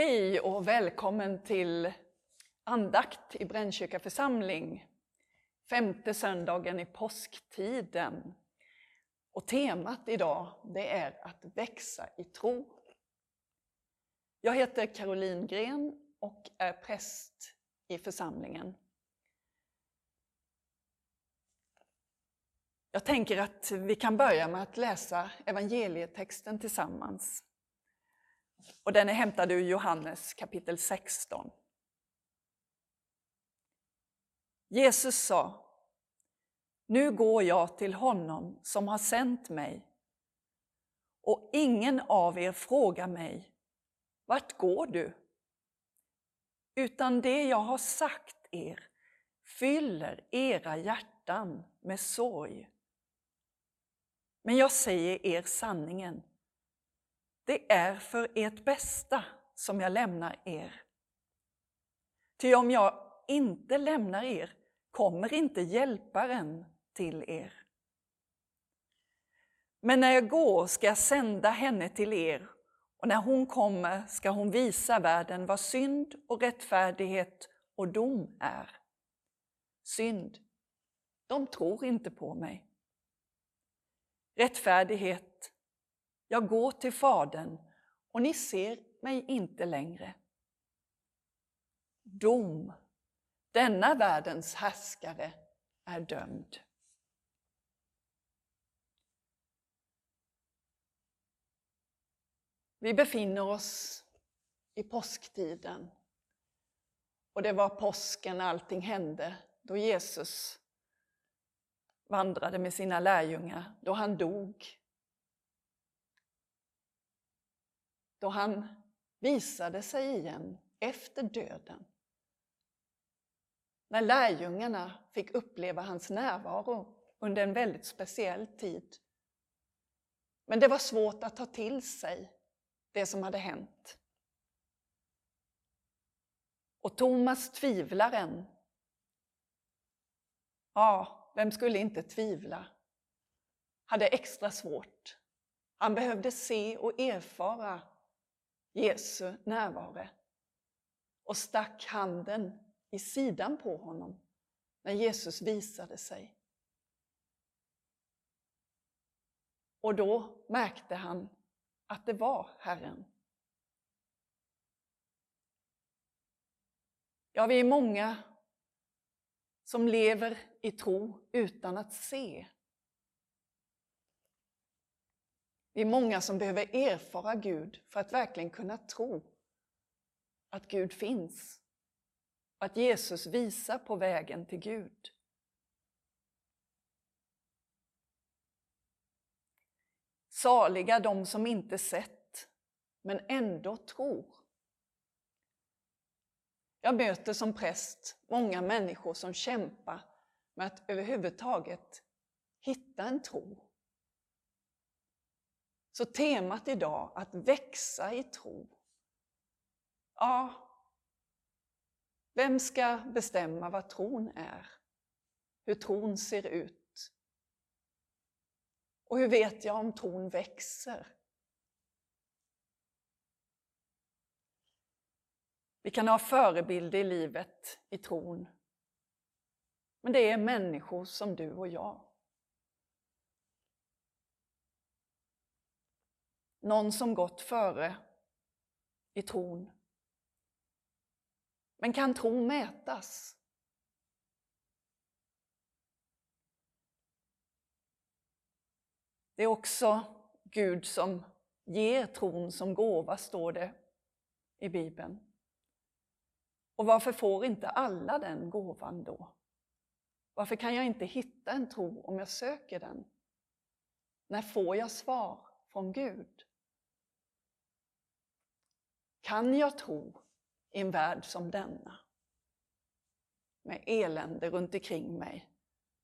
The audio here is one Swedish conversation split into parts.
Hej och välkommen till andakt i Brännkyrka församling. Femte söndagen i påsktiden. Och temat idag det är att växa i tro. Jag heter Caroline Gren och är präst i församlingen. Jag tänker att vi kan börja med att läsa evangelietexten tillsammans. Och den är hämtad ur Johannes kapitel 16. Jesus sa, nu går jag till honom som har sänt mig. Och ingen av er frågar mig, vart går du? Utan det jag har sagt er fyller era hjärtan med sorg. Men jag säger er sanningen. Det är för ert bästa som jag lämnar er. Ty om jag inte lämnar er kommer inte hjälparen till er. Men när jag går ska jag sända henne till er och när hon kommer ska hon visa världen vad synd och rättfärdighet och dom är. Synd, de tror inte på mig. Rättfärdighet, jag går till Fadern och ni ser mig inte längre. Dom, denna världens härskare är dömd. Vi befinner oss i påsktiden. Och det var påsken när allting hände, då Jesus vandrade med sina lärjungar, då han dog då han visade sig igen efter döden. När lärjungarna fick uppleva hans närvaro under en väldigt speciell tid. Men det var svårt att ta till sig det som hade hänt. Och Thomas tvivlaren, ja, vem skulle inte tvivla, hade extra svårt. Han behövde se och erfara Jesu närvaro och stack handen i sidan på honom när Jesus visade sig. Och då märkte han att det var Herren. Ja, vi är många som lever i tro utan att se Vi är många som behöver erfara Gud för att verkligen kunna tro att Gud finns. Att Jesus visar på vägen till Gud. Saliga de som inte sett, men ändå tror. Jag möter som präst många människor som kämpar med att överhuvudtaget hitta en tro. Så temat idag, att växa i tro. Ja, vem ska bestämma vad tron är? Hur tron ser ut? Och hur vet jag om tron växer? Vi kan ha förebilder i livet i tron. Men det är människor som du och jag. Någon som gått före i tron. Men kan tron mätas? Det är också Gud som ger tron som gåva, står det i Bibeln. Och varför får inte alla den gåvan då? Varför kan jag inte hitta en tro om jag söker den? När får jag svar från Gud? Kan jag tro i en värld som denna? Med elände runt omkring mig,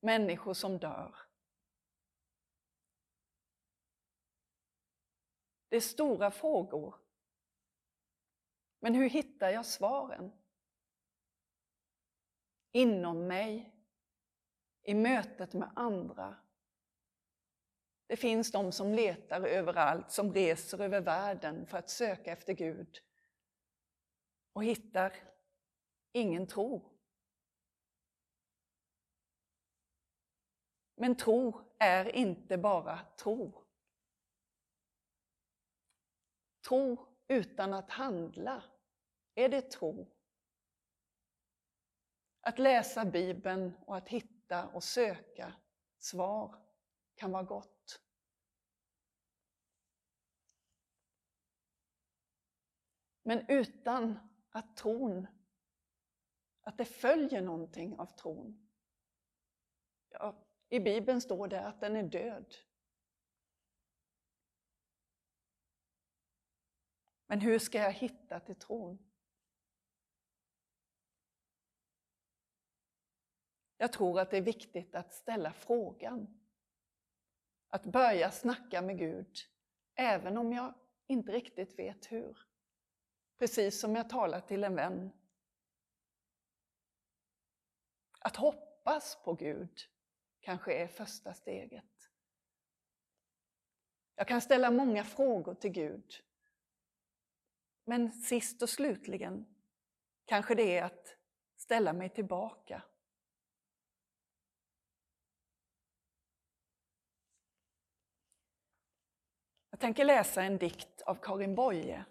människor som dör. Det är stora frågor. Men hur hittar jag svaren? Inom mig, i mötet med andra. Det finns de som letar överallt, som reser över världen för att söka efter Gud och hittar ingen tro. Men tro är inte bara tro. Tro utan att handla, är det tro? Att läsa Bibeln och att hitta och söka svar kan vara gott. Men utan att tron, att det följer någonting av tron. Ja, I Bibeln står det att den är död. Men hur ska jag hitta till tron? Jag tror att det är viktigt att ställa frågan. Att börja snacka med Gud, även om jag inte riktigt vet hur. Precis som jag talar till en vän. Att hoppas på Gud kanske är första steget. Jag kan ställa många frågor till Gud. Men sist och slutligen kanske det är att ställa mig tillbaka Jag tänker läsa en dikt av Karin Boye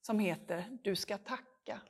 som heter Du ska tacka.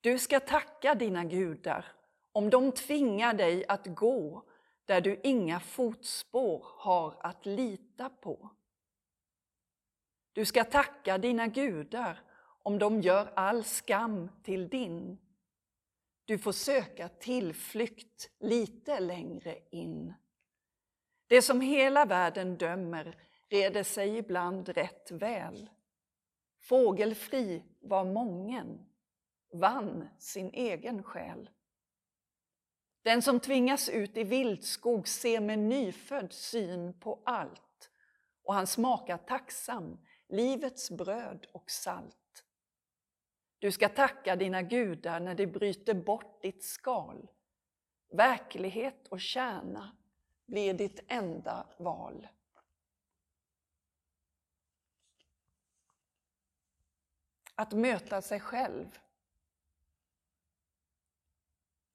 Du ska tacka dina gudar om de tvingar dig att gå där du inga fotspår har att lita på. Du ska tacka dina gudar om de gör all skam till din du får söka tillflykt lite längre in. Det som hela världen dömer reder sig ibland rätt väl. Fågelfri var mången, vann sin egen själ. Den som tvingas ut i vildskog ser med nyfödd syn på allt och han smakar tacksam livets bröd och salt. Du ska tacka dina gudar när de bryter bort ditt skal. Verklighet och kärna blir ditt enda val. Att möta sig själv.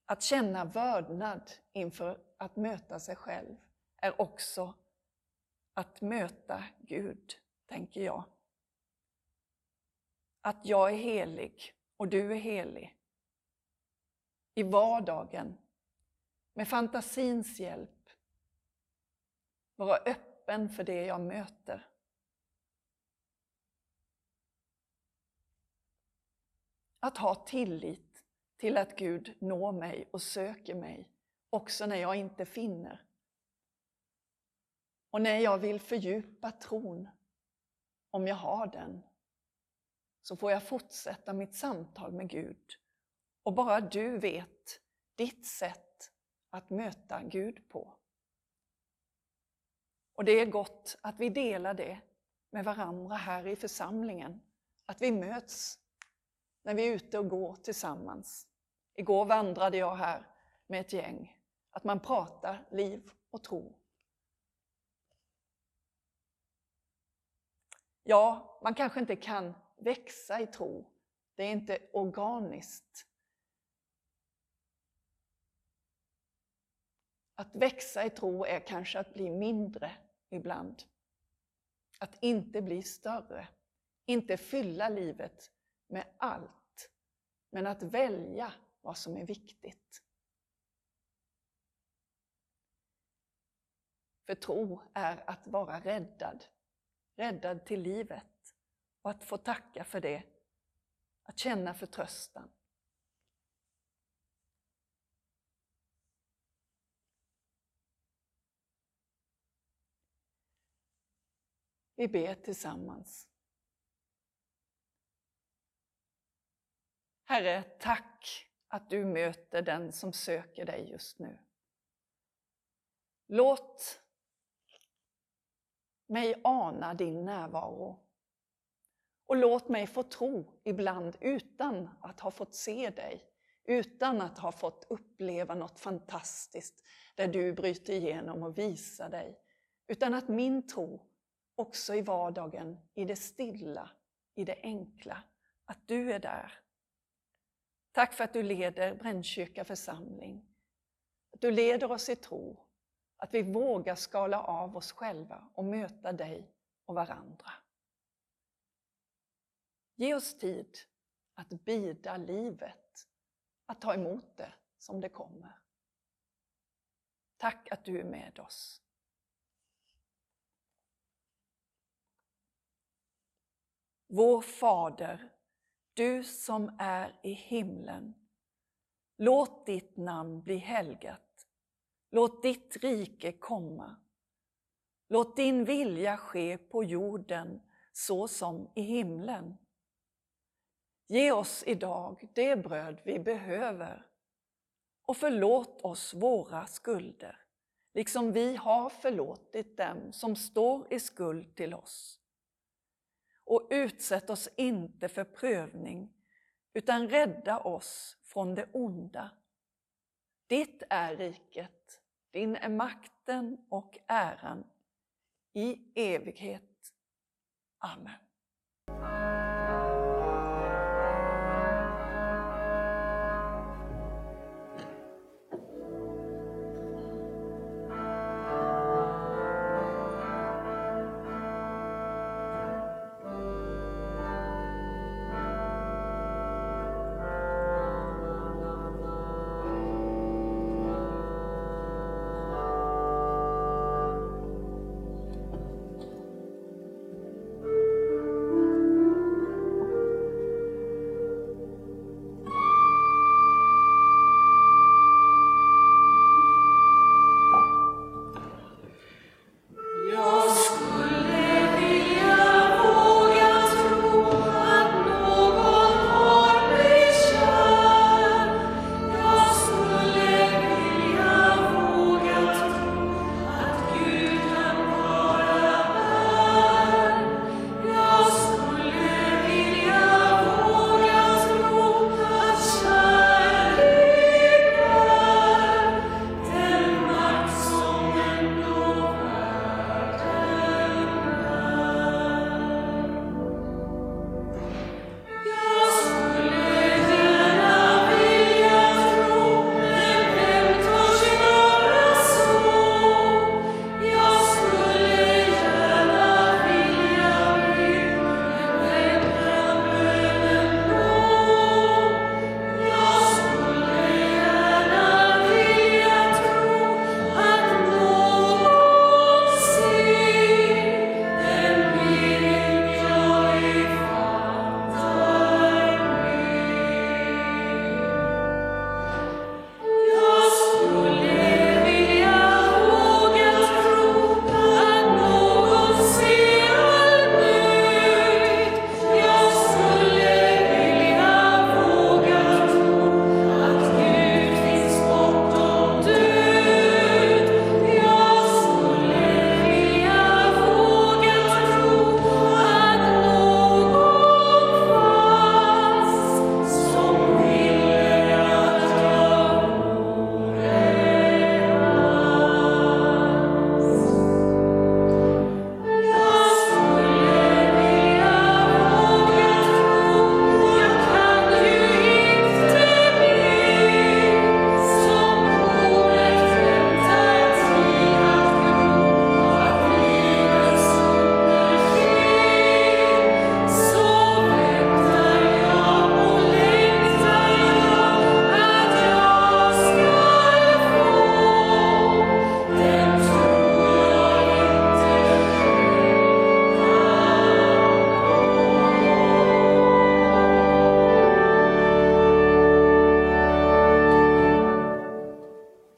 Att känna vördnad inför att möta sig själv är också att möta Gud, tänker jag att jag är helig och du är helig. I vardagen, med fantasins hjälp. Vara öppen för det jag möter. Att ha tillit till att Gud når mig och söker mig, också när jag inte finner. Och när jag vill fördjupa tron, om jag har den, så får jag fortsätta mitt samtal med Gud. Och bara du vet ditt sätt att möta Gud på. Och det är gott att vi delar det med varandra här i församlingen. Att vi möts när vi är ute och går tillsammans. Igår vandrade jag här med ett gäng. Att man pratar liv och tro. Ja, man kanske inte kan växa i tro. Det är inte organiskt. Att växa i tro är kanske att bli mindre ibland. Att inte bli större. Inte fylla livet med allt, men att välja vad som är viktigt. För tro är att vara räddad, räddad till livet. Och att få tacka för det, att känna förtröstan. Vi ber tillsammans. Herre, tack att du möter den som söker dig just nu. Låt mig ana din närvaro. Och låt mig få tro ibland utan att ha fått se dig, utan att ha fått uppleva något fantastiskt där du bryter igenom och visar dig. Utan att min tro också i vardagen, i det stilla, i det enkla, att du är där. Tack för att du leder Brännkyrka församling. Att du leder oss i tro, att vi vågar skala av oss själva och möta dig och varandra. Ge oss tid att bida livet, att ta emot det som det kommer. Tack att du är med oss. Vår Fader, du som är i himlen. Låt ditt namn bli helgat. Låt ditt rike komma. Låt din vilja ske på jorden så som i himlen. Ge oss idag det bröd vi behöver och förlåt oss våra skulder, liksom vi har förlåtit dem som står i skuld till oss. Och utsätt oss inte för prövning, utan rädda oss från det onda. Ditt är riket, din är makten och äran i evighet. Amen.